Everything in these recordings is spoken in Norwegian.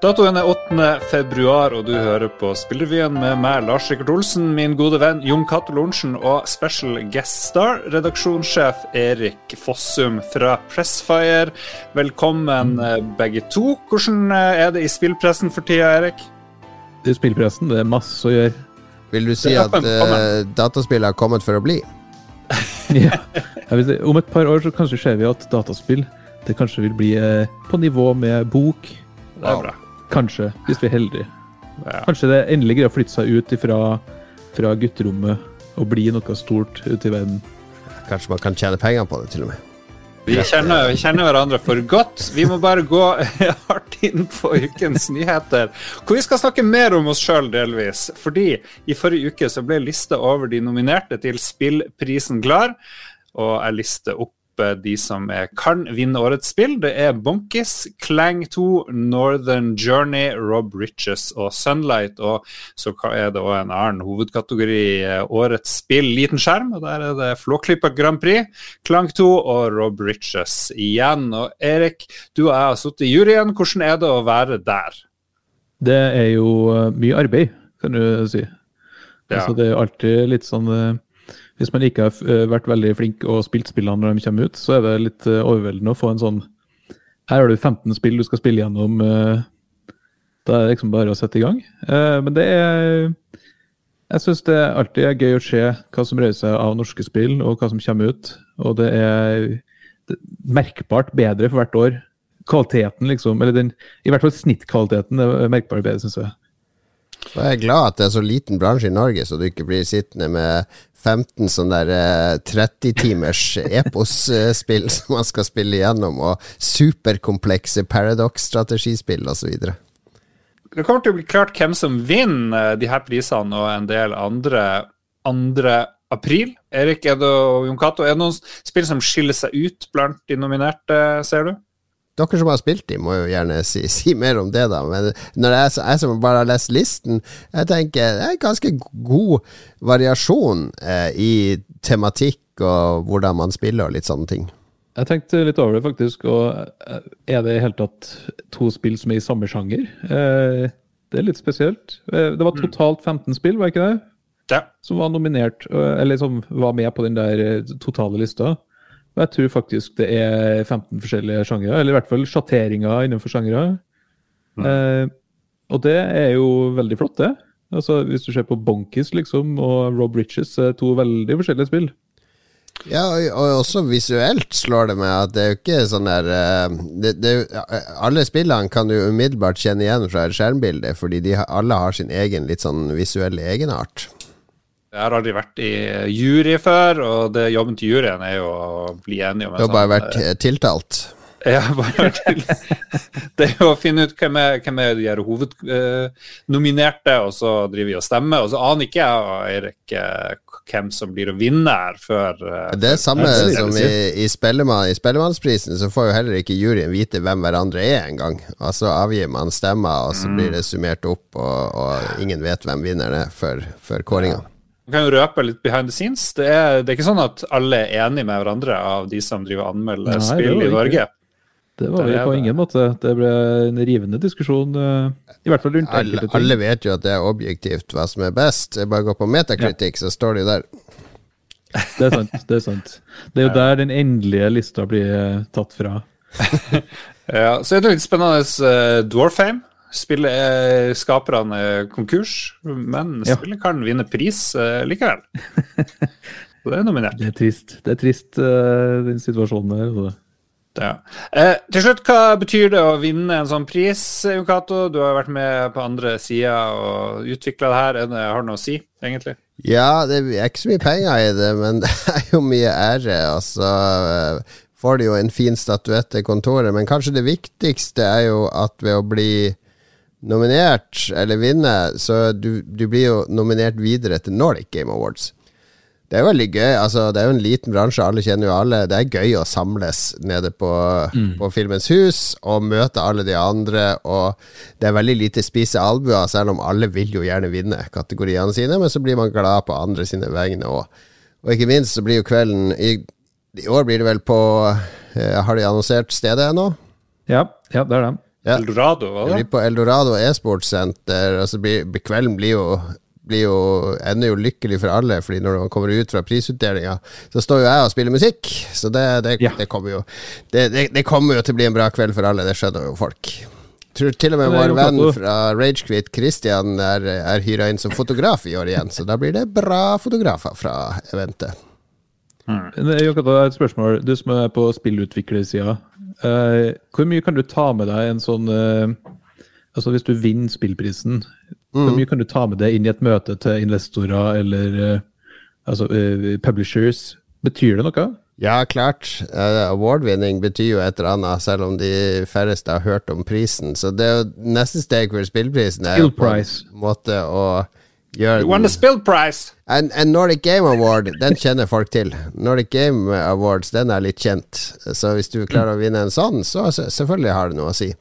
Datoen er 8. februar, og du hører på Spillrevyen med meg, Lars Rikard Olsen, min gode venn Jon Cato Lorentzen og special guest star, redaksjonssjef Erik Fossum fra Pressfire. Velkommen eh, begge to. Hvordan eh, er det i spillpressen for tida, Erik? I spillpressen det er masse å gjøre. Vil du si at uh, dataspill har kommet for å bli? ja. Si, om et par år så kanskje ser vi at dataspill det kanskje vil bli uh, på nivå med bok. Det er bra. Kanskje, hvis vi er heldige. Ja. Kanskje det endelig greier å flytte seg ut fra, fra gutterommet og bli noe stort ute i verden. Kanskje man kan tjene penger på det, til og med. Vi kjenner, vi kjenner, hverandre for godt. Vi må bare gå hardt inn på ukens nyheter. Hvor vi skal snakke mer om oss sjøl, delvis. Fordi i forrige uke så ble lista over de nominerte til Spillprisen klar. Og jeg lister opp de som kan vinne årets spill. Det er Bonkis, Clang 2, Northern Journey, Rob Riches og Sunlight. Og så er det òg en annen hovedkategori, eh, årets spill liten skjerm. og Der er det Flåklypa Grand Prix, Clang 2 og Rob Riches igjen. Og Erik, du og jeg har sittet i juryen. Hvordan er det å være der? Det er jo eh, mye arbeid, kan du si. Ja. Altså, det er alltid litt sånn eh, hvis man ikke har eh, vært veldig flink og spilt spillene når de kommer ut, så er det litt eh, overveldende å få en sånn Her har du 15 spill du skal spille gjennom. Eh, da er det liksom bare å sette i gang. Men det er Jeg syns det alltid er gøy å se hva som rører seg av norske spill, og hva som kommer ut. Og det er merkbart bedre for hvert år. Kvaliteten, liksom, eller den, i hvert fall snittkvaliteten er merkbart bedre, syns jeg. Så jeg er glad at det er så liten bransje i Norge, så du ikke blir sittende med 15 sånne der 30 eh, epos-spill som man skal spille igjennom, og superkomplekse Paradox-strategispill osv. Det kommer til å bli klart hvem som vinner de her prisene og en del andre, 2. april. Erik er Jon Cato, er det noen spill som skiller seg ut blant de nominerte, ser du? Dere som har spilt dem, må jo gjerne si, si mer om det, da. Men når jeg, jeg, som bare har lest listen, jeg tenker det er ganske god variasjon eh, i tematikk og hvordan man spiller og litt sånne ting. Jeg tenkte litt over det, faktisk. Og eh, er det i hele tatt to spill som er i samme sjanger? Eh, det er litt spesielt. Eh, det var mm. totalt 15 spill, var ikke det? Ja. Som var nominert, eh, eller som var med på den der totale lista. Og jeg tror faktisk det er 15 forskjellige sjangere, eller i hvert fall sjatteringer innenfor sjangere. Mm. Eh, og det er jo veldig flott, det. Altså, hvis du ser på Bonkis liksom, og Rob Riches, to veldig forskjellige spill. Ja, og også visuelt slår det meg at det er jo ikke sånn der eh, det, det, Alle spillene kan du umiddelbart kjenne igjen fra et skjermbilde, fordi de alle har sin egen litt sånn visuelle egenart. Jeg har aldri vært i jury før, og det, jobben til juryen er jo å bli enige om en sånn Du har bare vært eh, tiltalt? Ja, bare til. Det er jo å finne ut hvem er, hvem er de her hovednominerte, og så driver vi og stemmer. Og så aner ikke jeg og Eirik eh, hvem som blir å vinne her før eh, Det er samme som i, i, Spellemann, i Spellemannsprisen, så får jo heller ikke juryen vite hvem hverandre er engang. så avgir man stemmer, og så blir det summert opp, og, og ingen vet hvem vinneren er før, før kåringa. Ja. Kan jo røpe litt behind the scenes. Det er, det er, ikke sånn at alle er enige med hverandre av de som driver og anmelder Nei, spill i Norge. Det var vi på ingen måte. Det ble en rivende diskusjon, eh, i hvert fall rundt alle, alle vet jo at det er objektivt hva som er best. Jeg bare går på Metacritic, ja. så står de der. Det er sant. Det er sant. Det er jo der den endelige lista blir eh, tatt fra. ja, Så er det litt spennende uh, Dwarfame. Spillet er skaperne konkurs, men ja. spillet kan vinne pris uh, likevel. Så det er nominert. Det er trist. Det er trist, uh, den situasjonen der. Ja. Eh, til slutt, hva betyr det å vinne en sånn pris, Jokato? Du har vært med på andre sida og utvikla det her. Er det, har det noe å si, egentlig? Ja, det er ikke så mye penger i det, men det er jo mye ære. Altså får de jo en fin statuett i kontoret, men kanskje det viktigste er jo at ved å bli nominert, eller vinne, så du, du, blir jo nominert videre til Nordic Game Awards. Det er veldig gøy. altså Det er jo en liten bransje, alle kjenner jo alle. Det er gøy å samles nede på, mm. på Filmens hus og møte alle de andre. Og det er veldig lite spise albuer, selv om alle vil jo gjerne vinne kategoriene sine. Men så blir man glad på andre sine vegne òg. Og ikke minst så blir jo kvelden I, i år blir det vel på eh, Har de annonsert stedet ennå? Ja, ja, det er det. Ja. Eldorado, hva da? Vi blir på Eldorado e-sportsenter. Altså, kvelden blir jo blir jo, ender jo lykkelig for alle, Fordi når man kommer ut fra prisutdelinga, så står jo jeg og spiller musikk. Så det, det, ja. det kommer jo det, det, kommer jo til å bli en bra kveld for alle, det skjønner jo folk. Tror til og med vår venn fra Ragequit, Christian, er, er hyra inn som fotograf i år igjen. Så da blir det bra fotografer fra eventet. Mm. Et spørsmål. Du som er på spillutviklersida. Uh, hvor mye kan du ta med deg en sånn uh, Altså Hvis du vinner spillprisen, Mm. Hvor mye kan du ta med deg inn i et møte til investorer eller uh, altså, publishers? Betyr det noe? Ja, klart. Award-vinning betyr jo et eller annet, selv om de færreste har hørt om prisen. Så det er jo neste steg for spillprisen er Spill på en måte å gjøre You won the spill prize! En, en, Nordic Game Award, den kjenner folk til. Nordic Game Awards, den er litt kjent. Så hvis du klarer å vinne en sånn, så selvfølgelig har det noe å si.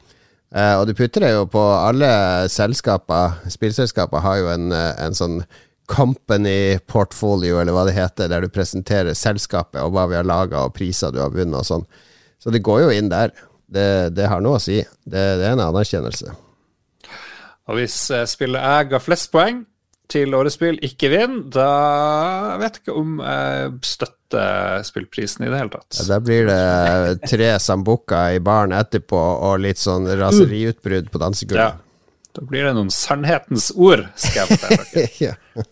Uh, og du putter det jo på alle selskaper. Spillselskaper har jo en, eh, en sånn company portfolio, eller hva det heter, der du presenterer selskapet og hva vi har laga, og priser du har vunnet og sånn. Så det går jo inn der. Det, det har noe å si. Det, det, er en anerkjennelse. Og hvis uh, spillet jeg ga flest poeng til årets spill, ikke vinner, da vet jeg ikke om jeg støtter støtte spillprisen i det hele tatt. Ja, da blir det tre sambuca i baren etterpå og litt sånn raseriutbrudd på dansegulvet. Ja. Da blir det noen sannhetens ord, skal jeg fortelle dere. ja.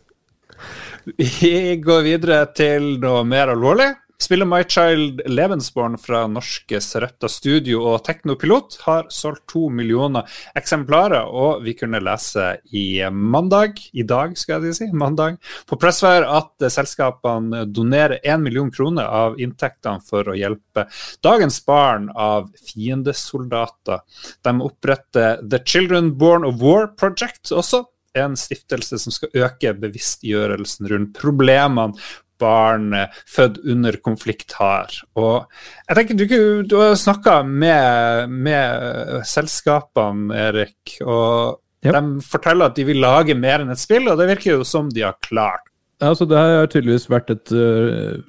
Vi går videre til noe mer alvorlig. Spillet My Child Levensborn fra norske Sarepta Studio og Teknopilot har solgt to millioner eksemplarer, og vi kunne lese i mandag, i dag skal jeg si, mandag, på Pressfire at selskapene donerer én million kroner av inntektene for å hjelpe dagens barn av fiendesoldater. De oppretter The Children Born of War Project også en stiftelse som skal øke bevisstgjørelsen rundt problemene barn født under konflikt har. Og jeg tenker Du, du har snakka med, med, selskapene, Erik, og yep. de forteller at de vil lage mer enn et spill, og det virker jo som de har klart. Altså, det har tydeligvis vært et, eh,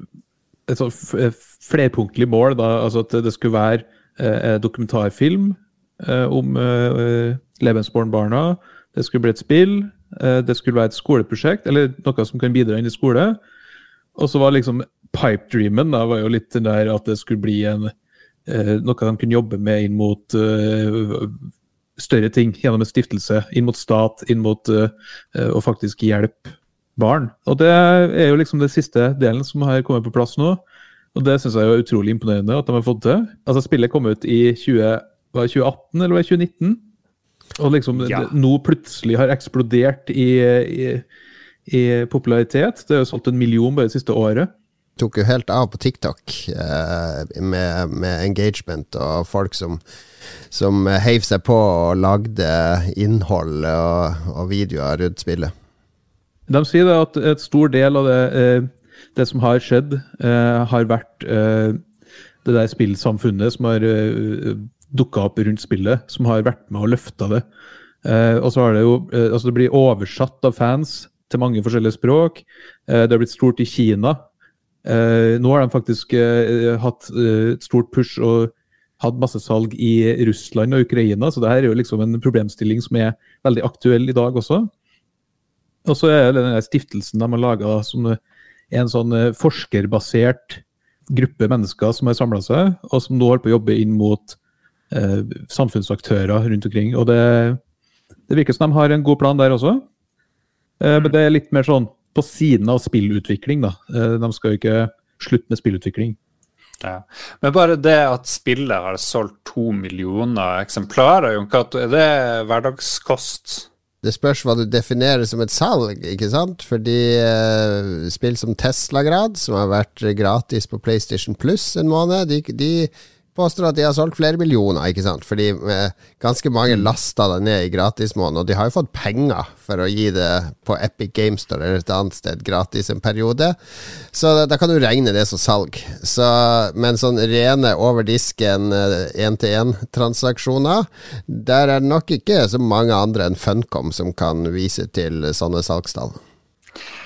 et sånn flerpunktlig mål. Da. Altså at det skulle være eh, dokumentarfilm eh, om eh, Lebensborn-barna. Det skulle bli et spill. Eh, det skulle være et skoleprosjekt, eller noe som kan bidra inn i skole. Og så var liksom pipe-dreamen da, var jo litt den der at det skulle bli en, eh, noe de kunne jobbe med inn mot eh, større ting gjennom en stiftelse. Inn mot stat, inn mot eh, å faktisk hjelpe barn. Og det er jo liksom den siste delen som har kommet på plass nå. Og det syns jeg er utrolig imponerende at de har fått til. Altså Spillet kom ut i 20, 2018 eller 2019. Og liksom ja. nå plutselig har eksplodert i, i i popularitet. Det er jo solgt en million bare det siste året. Tok jo helt av på TikTok eh, med, med, engagement og folk som, som heiv seg på og lagde innhold og, og, videoer rundt spillet. De sier at et stor del av det, eh, det som har skjedd, eh, har vært eh, det der spillsamfunnet som har eh, dukka opp rundt spillet, som har vært med og løfta det. Uh, og så har det jo uh, Altså, det blir oversatt av fans til mange forskjellige språk. Eh, det har blitt stort i Kina. Eh, nå har de faktisk eh, hatt et stort push og hatt masse salg i Russland og Ukraina, så det her er jo liksom en problemstilling som er veldig aktuell i dag også. Og så er det den stiftelsen de har laga som en sånn forskerbasert gruppe mennesker som har samla seg, og som nå holder på å jobbe inn mot samfunnsaktører rundt omkring. Og det, det virker som de har en god plan der også. Eh, men det er litt mer sånn på siden av spillutvikling, da. Eh, de skal jo ikke slutte med spillutvikling. Ja. Men bare det at spillet har solgt to millioner eksemplarer, er det hverdagskost? Det spørs hva du definerer som et salg, ikke sant? Fordi uh, spill som Tesla-grad, som har vært gratis på PlayStation Plus en måned, de, de påstår at de har solgt flere millioner, ikke sant? Fordi eh, ganske mange mm. lasta det ned i gratismåneden, og de har jo fått penger for å gi det på Epic Games Store eller et annet sted gratis en periode. Så da, da kan du regne det som salg. Så, men sånn rene over disken én-til-én-transaksjoner, eh, der er det nok ikke så mange andre enn Funcom som kan vise til sånne salgstall.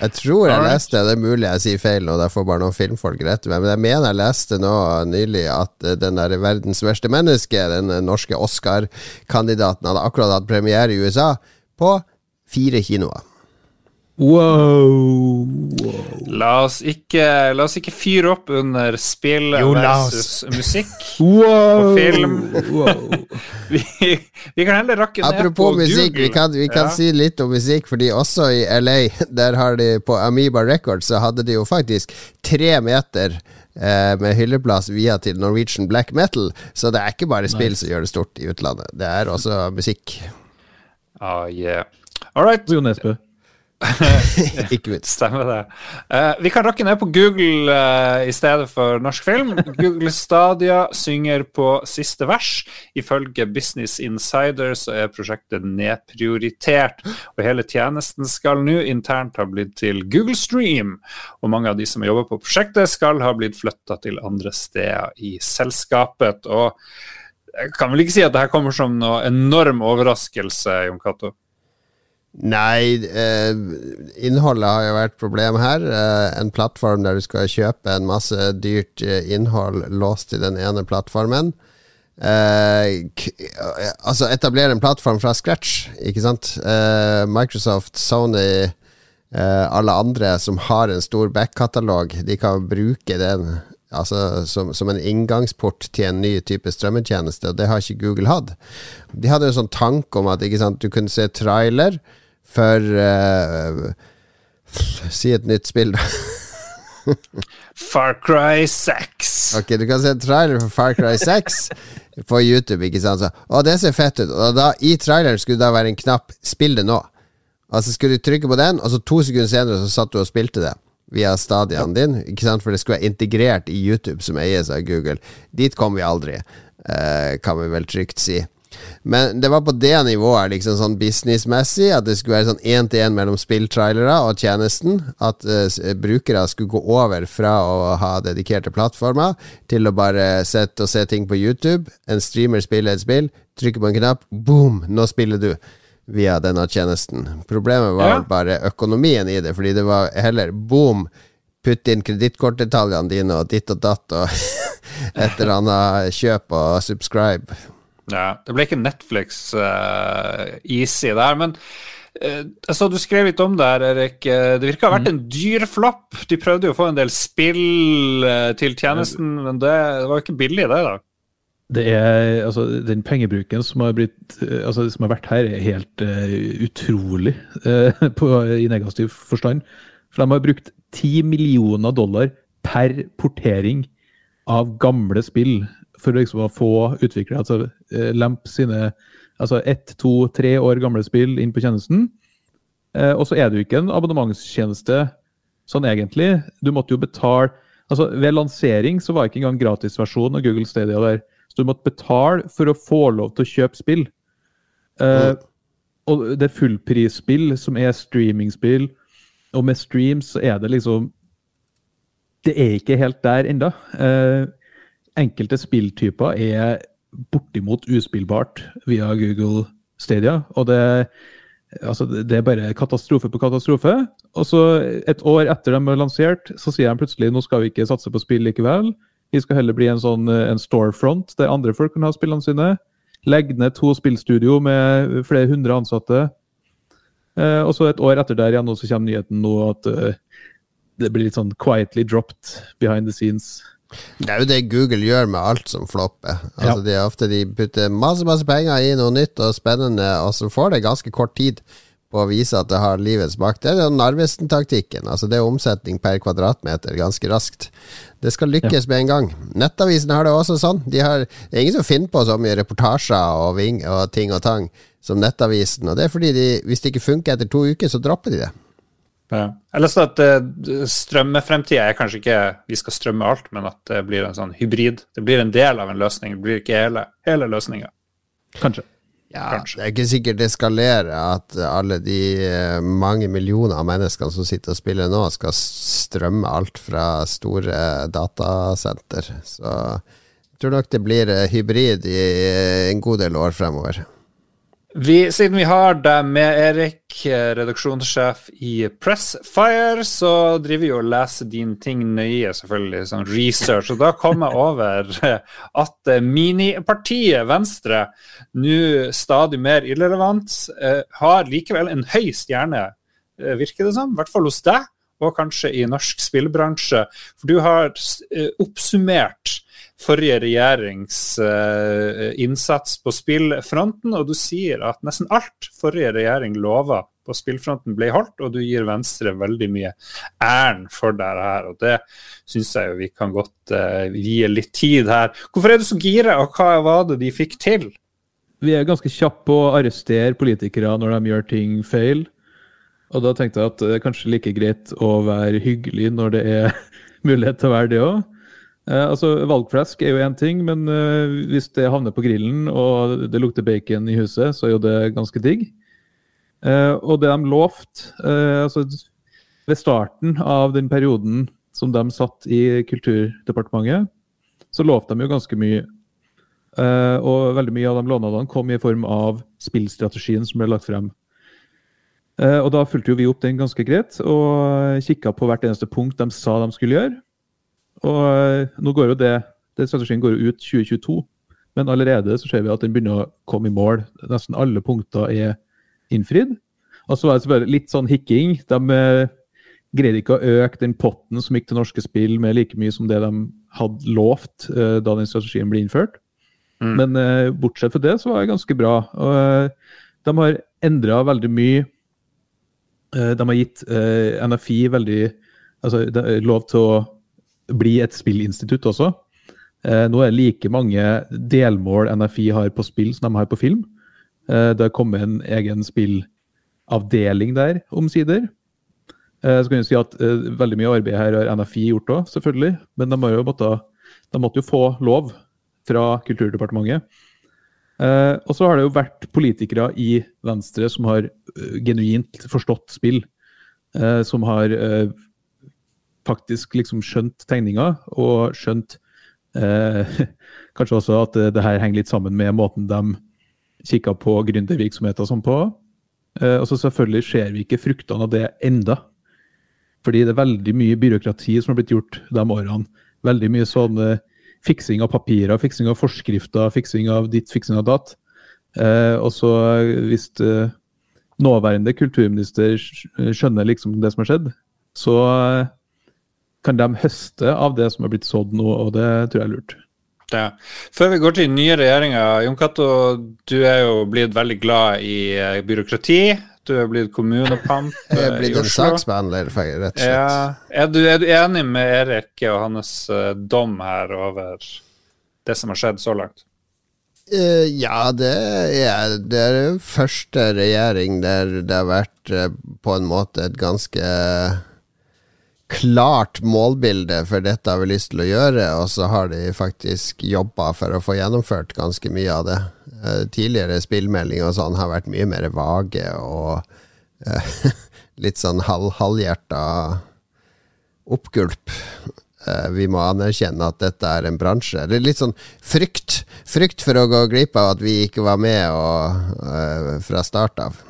Jeg tror jeg leste, det er mulig jeg sier feil nå, derfor bare noen filmfolk rette meg, men jeg mener jeg leste nå nylig at den der verdens verste menneske, den norske Oscar-kandidaten, hadde akkurat hatt premiere i USA på fire kinoer. Wow, wow. La, oss ikke, la oss ikke fyre opp under spill versus musikk wow, og film. vi, vi, kan heller rakke ned Apropos på musikk, Google. vi kan, vi kan Ja. si litt om musikk, fordi også i LA, der har de på Amoeba Records, så hadde de jo faktisk tre meter eh, med hylleplass via til Norwegian Black Metal, så det er ikke bare spill som gjør det stort i utlandet, det er også musikk. Ah, yeah. All right. Ikke minst. Stemmer det. Uh, vi kan rakke ned på Google uh, i stedet for norsk film. Google Stadia synger på siste vers. Ifølge Business Insider så er prosjektet nedprioritert, og hele tjenesten skal nå internt ha blitt til Google Stream. Og mange av de som jobber på prosjektet, skal ha blitt flytta til andre steder i selskapet. Og jeg kan vel ikke si at det her kommer som noe enorm overraskelse, Jon Cato? Nei, eh, innholdet har jo vært problem her. Eh, en plattform der du skal kjøpe en masse dyrt eh, innhold låst til den ene plattformen. Eh, k altså etablere en plattform fra scratch, ikke sant? Eh, Microsoft, Sony, eh, alle andre som har en stor backkatalog, de kan bruke den altså, som, som en inngangsport til en ny type strømmetjeneste, og det har ikke Google hatt. De hadde en sånn tanke om at sant, du kunne se trailer for uh, Si et nytt spill, da. Far Cry 6. Ok, du kan se en trailer for Far Cry 6 på YouTube, ikke sant? Så, å, det ser fett ut. Og da, i traileren skulle det da være en knapp 'spill det nå'. Altså skulle du trykke på den, og så to sekunder senere så satt du og spilte det. Via stadion din, ikke sant? for det skulle være integrert i YouTube, som eies av Google. Dit kom vi aldri, eh, kan vi vel trygt si. Men det var på det nivået, liksom sånn businessmessig, at det skulle være sånn én-til-én mellom spilltrailere og tjenesten. At uh, brukere skulle gå over fra å ha dedikerte plattformer til å bare sette og se ting på YouTube. En streamer spiller et spill, trykker på en knapp, boom, nå spiller du. Via denne tjenesten. Problemet var Ja. bare økonomien i det, fordi det var heller boom, putt inn kredittkortdetaljene dine og ditt og datt og et eller annet kjøp og subscribe. Ja, det ble ikke Netflix-easy uh, der, men uh, jeg så du skrev litt om det her, Erik. Eh, Det virker å ha vært en dyr flopp. De prøvde jo å få en del spill uh, til tjenesten, men det, det var jo ikke billig, det, da. Det er, altså, den pengebruken som har, blitt, eh, altså, som har vært her, er helt eh, utrolig eh, på, i negativ forstand. For de har brukt 10 millioner dollar per portering av gamle spill for liksom å få utviklere altså eh, lempe sine altså ett, to, tre år gamle spill inn på tjenesten. Eh, og så er det jo ikke en abonnementstjeneste sånn egentlig. Du måtte jo betale altså Ved lansering så var ikke engang gratisversjonen av Google Stadia der. Så du måtte betale for å få lov til å kjøpe spill. Eh, og det er fullprisspill som er streamingspill, og med streams så er det liksom Det er ikke helt der ennå. Eh, enkelte spilltyper er bortimot uspillbart via Google Stadia, og det Altså, det er bare katastrofe på katastrofe. Og så et år etter de er lansert, så sier de plutselig nå skal vi ikke satse på spill likevel. Vi skal heller bli en sånn en storefront der andre folk kan ha spillene sine. Legge ned to spillstudio med flere hundre ansatte. Eh, og så et år etter der igjen nå så kommer nyheten nå at uh, det blir litt sånn quietly dropped behind the scenes. Det er jo det Google gjør med alt som flopper. Altså Ja. de ofte de putter masse masse penger i noe nytt og spennende, og så får det ganske kort tid på å vise at det har livets makt. Det er Narvesen-taktikken. Altså Det er omsetning per kvadratmeter ganske raskt. Det skal lykkes med en gang. Nettavisen har det også sånn. De har, det er ingen som finner på så mye reportasjer og, ving, og ting og tang som Nettavisen. Og det er fordi de, hvis det ikke funker etter to uker, så dropper de det. Ja. Leste at uh, strømmefremtida er kanskje ikke vi skal strømme alt, men at det blir en sånn hybrid. Det blir en del av en løsning, det blir ikke hele, hele løsninga. Kanskje. Ja, Kanskje. Det er ikke sikkert det skalerer at alle de eh, mange millioner av menneskene som sitter og spiller nå, skal strømme alt fra store datasenter. Så jeg tror nok det blir eh, hybrid i eh, en god del år fremover. Vi, siden vi har deg med, Erik, redaksjonssjef i Pressfire, så driver vi og leser dine ting nøye, selvfølgelig, sånn research. Og da kom jeg over at minipartiet Venstre, nå stadig mer irrelevant, eh, har likevel en høy stjerne, eh, virker det som, i hvert fall hos deg, og kanskje i norsk spillbransje. For du har eh, oppsummert forrige regjerings uh, innsats på spillfronten, og du sier at nesten alt forrige regjering lova på spillfronten ble holdt, og du gir Venstre veldig mye æren for det her. og Det syns jeg jo vi kan godt uh, vie litt tid her. Hvorfor er du så gira, og hva var det de fikk til? Vi er ganske kjappe på å arrestere politikere når de gjør ting feil. Og da tenkte jeg at det er kanskje like greit å være hyggelig når det er mulighet til å være det òg. Eh, altså, Valgflesk er jo én ting, men eh, hvis det havner på grillen og det lukter bacon i huset, så er jo det ganske digg. Eh, og det de lovte eh, altså, Ved starten av den perioden som de satt i Kulturdepartementet, så lovte de jo ganske mye. Eh, og veldig mye av de lånadene kom i form av spillstrategien som ble lagt frem. Og da fulgte jo vi opp den ganske greit og kikka på hvert eneste punkt de sa de skulle gjøre. Og eh, nå går jo det, den strategien går jo ut 2022, men allerede så ser vi at den begynner å komme i mål. Nesten alle punkter er innfridd. Og så var det selvfølgelig litt sånn hikking. De eh, greide ikke å øke den potten som gikk til norske spill med like mye som det de hadde lovt eh, da den strategien ble innført. Mm. Men bortsett fra det så var det ganske bra. Og, de har endra veldig mye. De har gitt NFI veldig altså, lov til å bli et spillinstitutt også. Eh, nå er det like mange delmål NFI har på spill som de har på film. Eh, det har kommet en egen spillavdeling der, omsider. Eh, så kan vi si at Veldig mye arbeid her har NFI gjort òg, selvfølgelig. Men de, jo måtte, de, måtte, jo få lov fra Kulturdepartementet. Og så har det jo vært politikere i Venstre som har genuint forstått spill. Som har faktisk liksom skjønt tegninga, og skjønt eh, kanskje også at det, det, her henger litt sammen med måten de kikka på gründervirksomheter sånn på. Eh, og så selvfølgelig ser vi ikke fruktene av det enda. Fordi det er veldig mye byråkrati som har blitt gjort de årene. Veldig mye sånn eh, fiksing av papirer, fiksing av forskrifter, fiksing av ditt, fiksing av datt. Eh, og så hvis eh, nåværende kulturminister skjønner liksom det som har skjedd, så eh, kan de høste av det som er blitt sådd nå, og det tror jeg er lurt. Ja. Før vi går til den nye regjeringa, Jon Cato, du er jo blitt veldig glad i eh, byråkrati. Du er blitt kommunepamp i Oslo. Jeg er blitt en saksbehandler, rett og slett. Ja. Er, du, er, du, enig med Erik og hans uh, dom her over det som har skjedd så langt? Uh, ja, det er, det er første regjering der det har vært uh, på en måte et ganske klart målbilde for dette har vi lyst til å gjøre, og så har de faktisk jobba for å få gjennomført ganske mye av det. Uh, tidligere spillmeldinger og sånn har vært mye mer vage og uh, litt sånn halv, halvhjerta oppgulp. Uh, vi må anerkjenne at dette er en bransje. Det er litt sånn frykt. Frykt for å gå glipp av at vi ikke var med og, fra start av.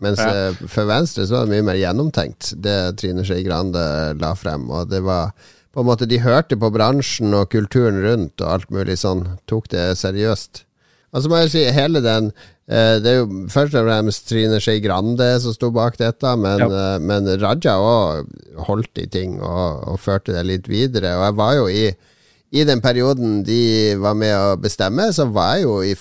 Mens ja. Eh, for Venstre så var det mye mer gjennomtenkt, det Trine Skei Grande la frem. Og det var på en måte De hørte på bransjen og kulturen rundt og alt mulig sånn, tok det seriøst. Og så må jeg si, hele den eh, Det er jo først og fremst Trine Skei Grande som sto bak dette, men, ja. eh, men Raja òg holdt i ting og, og, førte det litt videre. Og jeg var jo i i den perioden de var med å bestemme, så var jeg jo i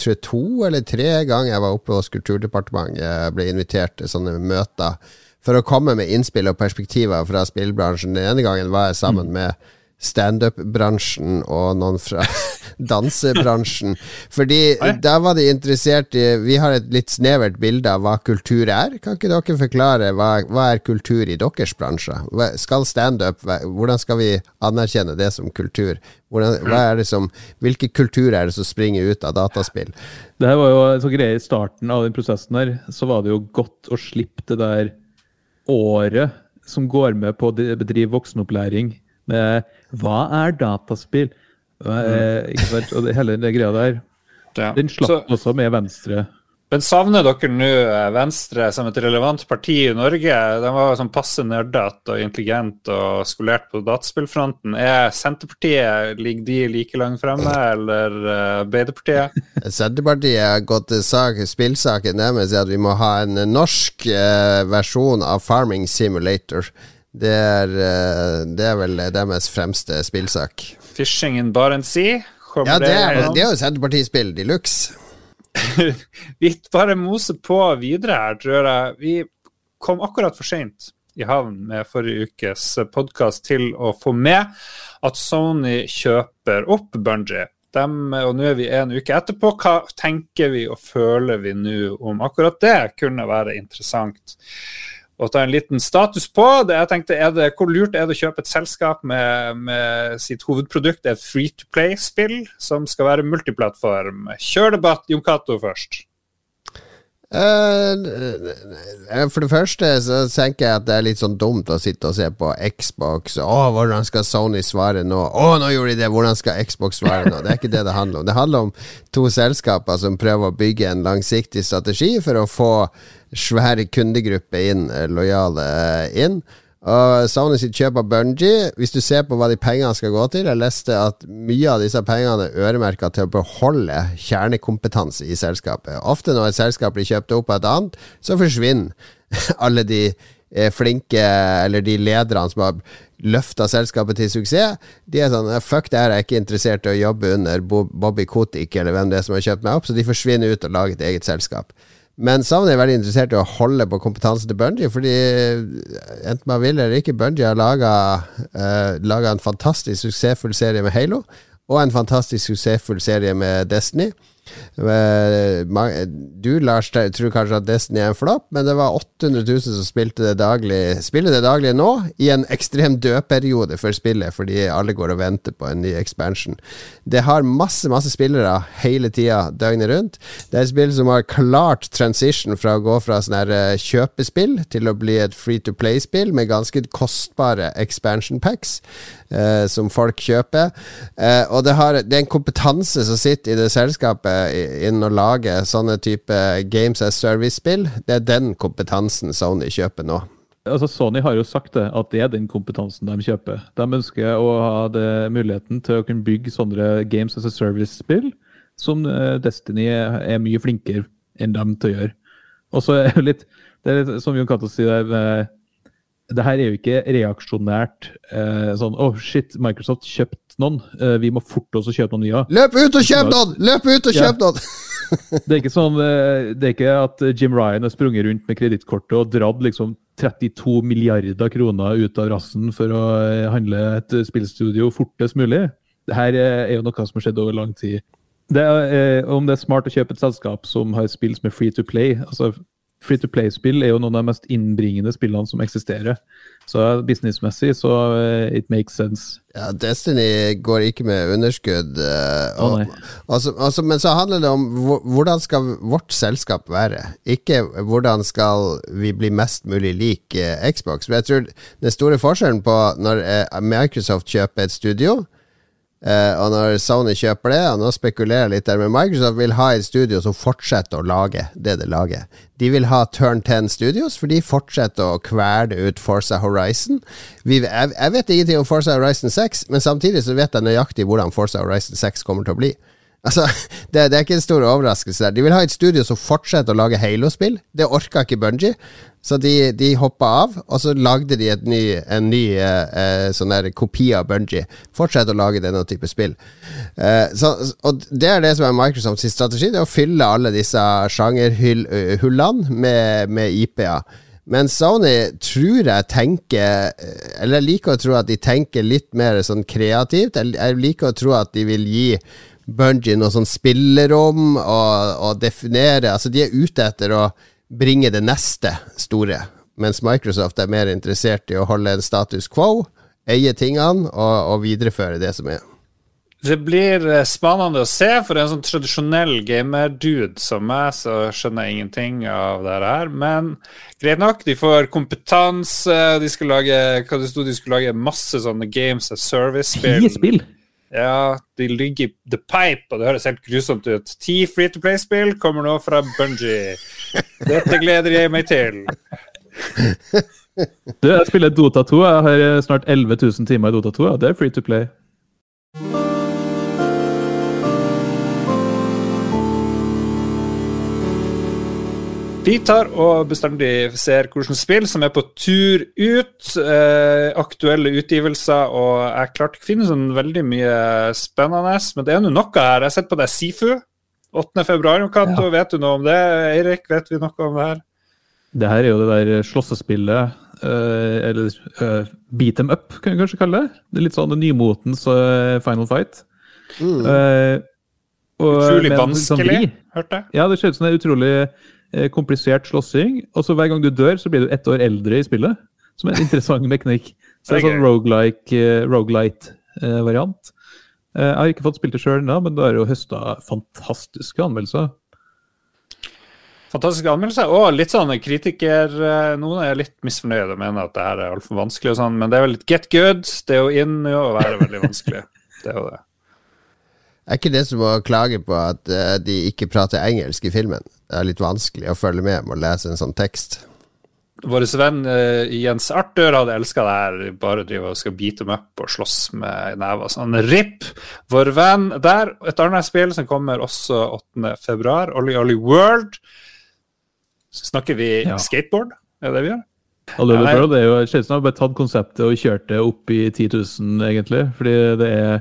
tror to eller tre ganger jeg var oppe hos Kulturdepartementet, ble invitert til sånne møter for å komme med innspill og perspektiver fra spillbransjen. Den ene gangen var jeg sammen mm. med standup-bransjen og noen fra dansebransjen. Fordi da var de interessert i Vi har et litt snevert bilde av hva kultur er. Kan ikke dere forklare hva, hva er kultur i deres bransje? Skal standup Hvordan skal vi anerkjenne det som kultur? Hvordan, hva er det som, hvilke kulturer er det som springer ut av dataspill? Det her var jo så greie I starten av den prosessen her, så var det jo godt å slippe det der året som går med på å bedrive voksenopplæring hva er dataspill? Er, mm. ikke sant? Og det, hele den greia der. Ja. Den slapp så, også med Venstre. Men savner dere nå eh, Venstre som et relevant parti i Norge? De var sånn passe nerdete og intelligent og skolert på dataspillfronten. Er Senterpartiet ligger de like langt fremme, eller Arbeiderpartiet? Senterpartiet har gått til sak, spillsaken deres er at vi må ha en norsk versjon av Farming Simulator. Det er, uh, det er vel deres fremste spillsak. Fishing in Barents Sea? Ja, det er, det er jo Senterpartispill de luxe. vi bare moser på videre her, tror jeg. Vi kom akkurat for seint i havn med forrige ukes podkast til å få med at Sony kjøper opp Bungie. Dem, og nå er vi en uke etterpå. Hva tenker vi og føler vi nå om akkurat det? Kunne være interessant å ta en liten status på. Det jeg tenkte, det, Hvor lurt er det å kjøpe et selskap med, med sitt hovedprodukt, et free to play-spill som skal være multiplattform? Kjør debatt, Jon Cato først. Uh, for det første så tenker jeg at det er litt sånn dumt å sitte og se på Xbox. Å, hvordan skal Sony svare nå? Å, nå gjorde de det! Hvordan skal Xbox svare nå? Det er ikke det det handler om. Det handler om to selskaper som prøver å bygge en langsiktig strategi for å få svære kundegrupper inn, eh, lojale inn. Og Sony sitt kjøp av Bungie, hvis du ser på hva de pengene skal gå til Jeg leste at mye av disse pengene er øremerka til å beholde kjernekompetanse i selskapet. Ofte når et selskap blir kjøpt opp av et annet, så forsvinner alle de eh, flinke, eller de lederne som har løfta selskapet til suksess. De er sånn Fuck det her, jeg er ikke interessert i å jobbe under Bobby Kotik eller hvem det er som har kjøpt meg opp, så de forsvinner ut og lager et eget selskap. Men Savn er veldig interessert i å holde på kompetansen til Bungie, fordi eh, enten man vil eller ikke, Bungie har laga uh, en fantastisk suksessfull serie med Halo, og en fantastisk suksessfull serie med Destiny. Du, Lars, tror kanskje at Destiny er en flopp, men det var 800 000 som spilte det daglig spiller det daglig nå, i en ekstrem dødperiode for spillet, fordi alle går og venter på en ny expansion. Det har masse, masse spillere hele tida, døgnet rundt. Det er et spill som har klart transition fra å gå fra sånn her eh, kjøpespill til å bli et free to play-spill med ganske kostbare expansion packs eh, som folk kjøper. Eh, og det, har, det, er en kompetanse som sitter i det selskapet innen å lage sånne type games as service-spill. Det er den kompetansen Sony kjøper nå. Altså Sony har jo sagt det, at det er den kompetansen de kjøper. De ønsker å ha det, muligheten til å kunne bygge sånne games as a service-spill som eh, Destiny er mye flinkere enn dem til å gjøre. Og så er det litt, det er litt som Jon Cato sier, det her er jo ikke reaksjonært eh, sånn Å, oh, shit, Microsoft kjøpt noen. Eh, vi må forte oss å kjøpe noen nye. Løp ut og kjøp noen! Løp ut og kjøp noen! det er ikke sånn eh, Det er ikke at Jim Ryan har sprunget rundt med kredittkortet og dratt liksom 32 milliarder kroner ut av rassen for å eh, handle et spillstudio fortest mulig. Det her er jo noe som har skjedd over lang tid. Det er, om det er smart å kjøpe et selskap som har spill som er free to play altså Free to play-spill er jo noen av de mest innbringende spillene som eksisterer. Så businessmessig så uh, it makes sense. Ja, Destiny går ikke med underskudd. Uh, og, oh, altså, altså, men så handler det om hvordan skal vårt selskap være? Ikke hvordan skal vi bli mest mulig lik uh, Xbox. Men jeg tror den store forskjellen på når Microsoft kjøper et studio og når Sony kjøper det, og nå spekulerer litt der, men Microsoft vil ha et studio som fortsetter å lage det det lager. De vil ha Turn 10 Studios, for de fortsetter å kvele ut Forza Horizon. Vi, jeg, jeg, vet ingenting om Forza Horizon 6, men samtidig så vet jeg nøyaktig hvordan Forza Horizon 6 kommer til å bli. Altså, det, det, er ikke en stor overraskelse der. De vil ha et studio som fortsetter å lage Halo-spill. Det orka ikke Bungie. Så de, de hoppa av, og så lagde de ny, en ny eh, sånn der kopi av Bungie. Fortsett å lage denne type spill. Eh, så, og Det er det som er Microsofts strategi, det er å fylle alle disse sjangerhullene med, med IP-er. Men Sony tror jeg tenker Eller jeg liker å tro at de tenker litt mer sånn kreativt. Jeg liker å tro at de vil gi Bungie noe sånn spillerom og, og definere Altså, de er ute etter å bringe det neste store, mens Microsoft er mer interessert i å holde en status quo, eie tingene og, og videreføre det som er. Det blir eh, spennende å se. For en sånn tradisjonell gamer-dude som meg, så skjønner jeg ingenting av det her. Men greit nok, de får kompetanse. De skal lage hva det stod, de skulle lage masse sånne games as service-spill. Ti spill? Ja, de ligger i the pipe, og det høres helt grusomt ut. Ti Free to Play-spill kommer nå fra Bungie. Dette gleder jeg meg til. Du, jeg spiller Dota 2. Jeg har eh, snart 11 000 timer i Dota 2. Ja. Det er free to play. Vi tar og bestandig ser hvilke spill som er på tur ut. Eh, aktuelle utgivelser, og jeg klarte ikke å finne sånn veldig mye spennende. Men det er nå noe her. Jeg har sett på det Sifu 8.2. Ja. Vet du noe om det? Eirik, vet vi noe om det her? Det her er jo det der slåssespillet, uh, eller uh, beat them up, kan vi kanskje kalle det. Det er litt sånn nymotens uh, Final Fight. Mm. Og, utrolig vanskelig, hørte jeg. Ja, det ser ut som det er utrolig komplisert slåssing. Og så hver gang du dør, så blir du ett år eldre i spillet. Som er en interessant mekanikk. Så det er sånn rogelike-variant. jeg har ikke fått spilt det sjøl ennå, men det har jo høsta fantastiske anmeldelser. Fantastiske anmeldelser. Og litt sånn kritiker eh, Noen er litt misfornøyde og mener at det her er altfor vanskelig, og sånn, men det er vel litt get good. Det er jo inn i å være veldig vanskelig. Det er jo det. Er ikke det som å klage på at de ikke prater engelsk i filmen? Det er litt vanskelig å følge med med å lese en sånn tekst. Vår venn uh, Jens Arthur hadde elska det her, bare drive og skal beat dem up og slåss med never. Sånn RIP, vår venn der. Et annet spill som kommer også 8.2, Ollie Ollie World. Så snakker vi ja. skateboard, er det det vi gjør? Alle ja, World er jo Chelsea har bare tatt konseptet og kjørt det opp i 10 000, egentlig. Fordi det er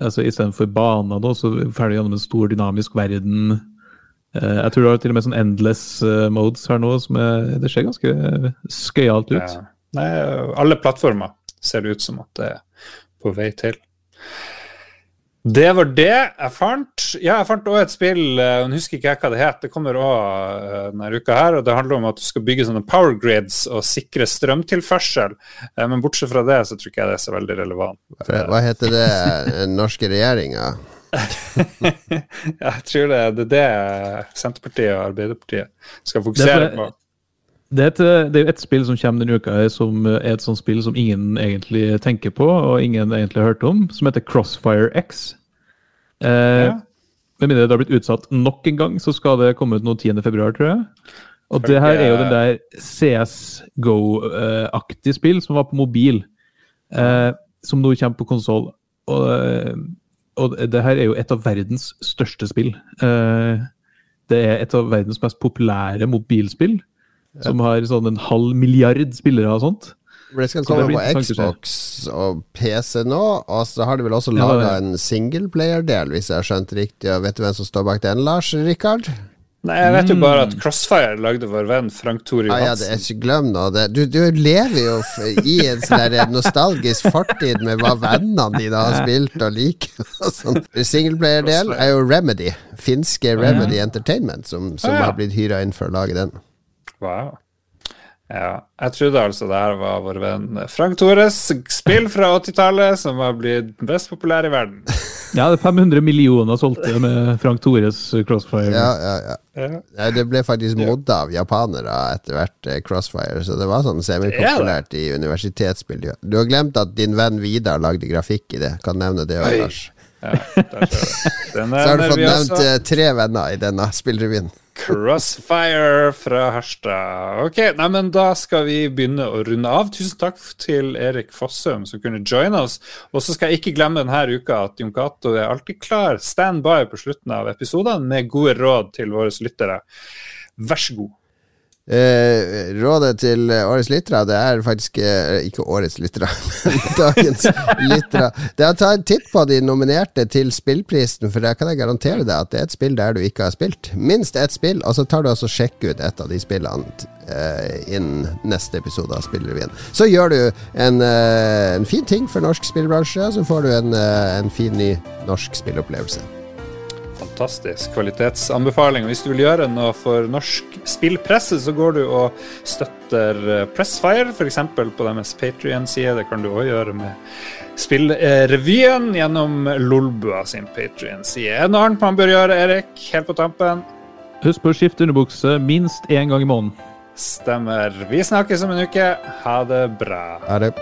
altså Istedenfor baner, da, så ferdig gjennom en stor, dynamisk verden. Eh, jeg tror du har til og med sånn endless eh, modes her nå. som er, Det ser ganske skøyalt ut. Ja. Nei, alle plattformer ser det ut som at det er på vei til. Det var det jeg fant. Ja, jeg fant òg et spill, jeg eh, husker ikke jeg hva det het. Det kommer òg eh, denne uka her, og det handler om at du skal bygge sånne power grids og sikre strømtilførsel. Eh, men bortsett fra det, så tror ikke jeg det er så veldig relevant. Hva heter det? Norske regjeringa? jeg tror det, det er det Senterpartiet og Arbeiderpartiet skal fokusere på. Det er, et, det er et spill som kommer denne uka som er et sånt spill som ingen egentlig tenker på, og ingen egentlig har hørt om, som heter Crossfire X. Eh, ja. Med mindre det har blitt utsatt nok en gang, så skal det komme ut nå 10.2, tror jeg. Og det her er jo den der CSGO-aktig spill som var på mobil, eh, som nå kommer på konsoll. Og, eh, og, det her er jo et av verdens største spill. Eh, det er et av verdens mest populære mobilspill som har sånn en halv milliard spillere og sånt. Det skal komme på Xbox og PC nå, og så har de vel også laga ja, en singleplayer-del, hvis jeg har skjønt riktig. Og vet du hvem som står bak den, Lars Rikard? Nei, jeg vet jo bare at Crossfire lagde vår venn Frank Tore Johansen. Ah, ja, det ikke glem nå det. Du, du, lever jo i en sånn nostalgisk fortid med hva vennene dine har spilt og liker. Sånn. Singleplayer-del er jo Remedy. Finske Remedy Entertainment, som, som har blitt hyra inn for å lage den. Wow. Ja, jeg trodde altså det her var vår venn Frank Tores spill fra 80-tallet som har blitt best populær i verden. Ja, det er 500 millioner solgte med Frank Tores Crossfire. Ja, ja, ja. ja det ble faktisk modda av japanere etter hvert, eh, Crossfire, så det var sånn semipopulært i universitetsmiljøet. Du har glemt at din venn Vidar lagde grafikk i det. Kan nevne det òg, Lars. Ja, så har du fått nevnt også. tre venner i denne spillrevyen. Crossfire fra Harstad. Ok, nei, men Da skal vi begynne å runde av. Tusen takk til Erik Fossum som kunne joine oss. Og så skal jeg ikke glemme denne uka at Jon Cato er alltid klar, stand by på slutten av episodene med gode råd til våre lyttere. Vær så god. Eh, rådet til årets lyttere, det er faktisk eh, ikke årets lyttere, men dagens lyttere. Det er å ta en titt på de nominerte til spillprisen, for der kan jeg garantere deg at det er et spill der du ikke har spilt. Minst ett spill, og så tar du altså sjekk ut et av de spillene eh, innen neste episode av Spillrevyen. Så gjør du en, eh, en, fin ting for norsk spillbransje, så får du en, eh, en fin ny norsk spillopplevelse fantastisk kvalitetsanbefaling. Hvis du vil gjøre noe for norsk spillpresse, så går du og støtter eh, Pressfire, f.eks. på deres Patrion-side. Det kan du òg gjøre med Spillrevyen gjennom Lolbua sin Patrion-side. Er det noe annet man bør gjøre, Erik, helt på tampen? Husk på å skifte underbukse minst én gang i måneden. Stemmer. Vi snakkes om en uke. Ha det bra. Ha det.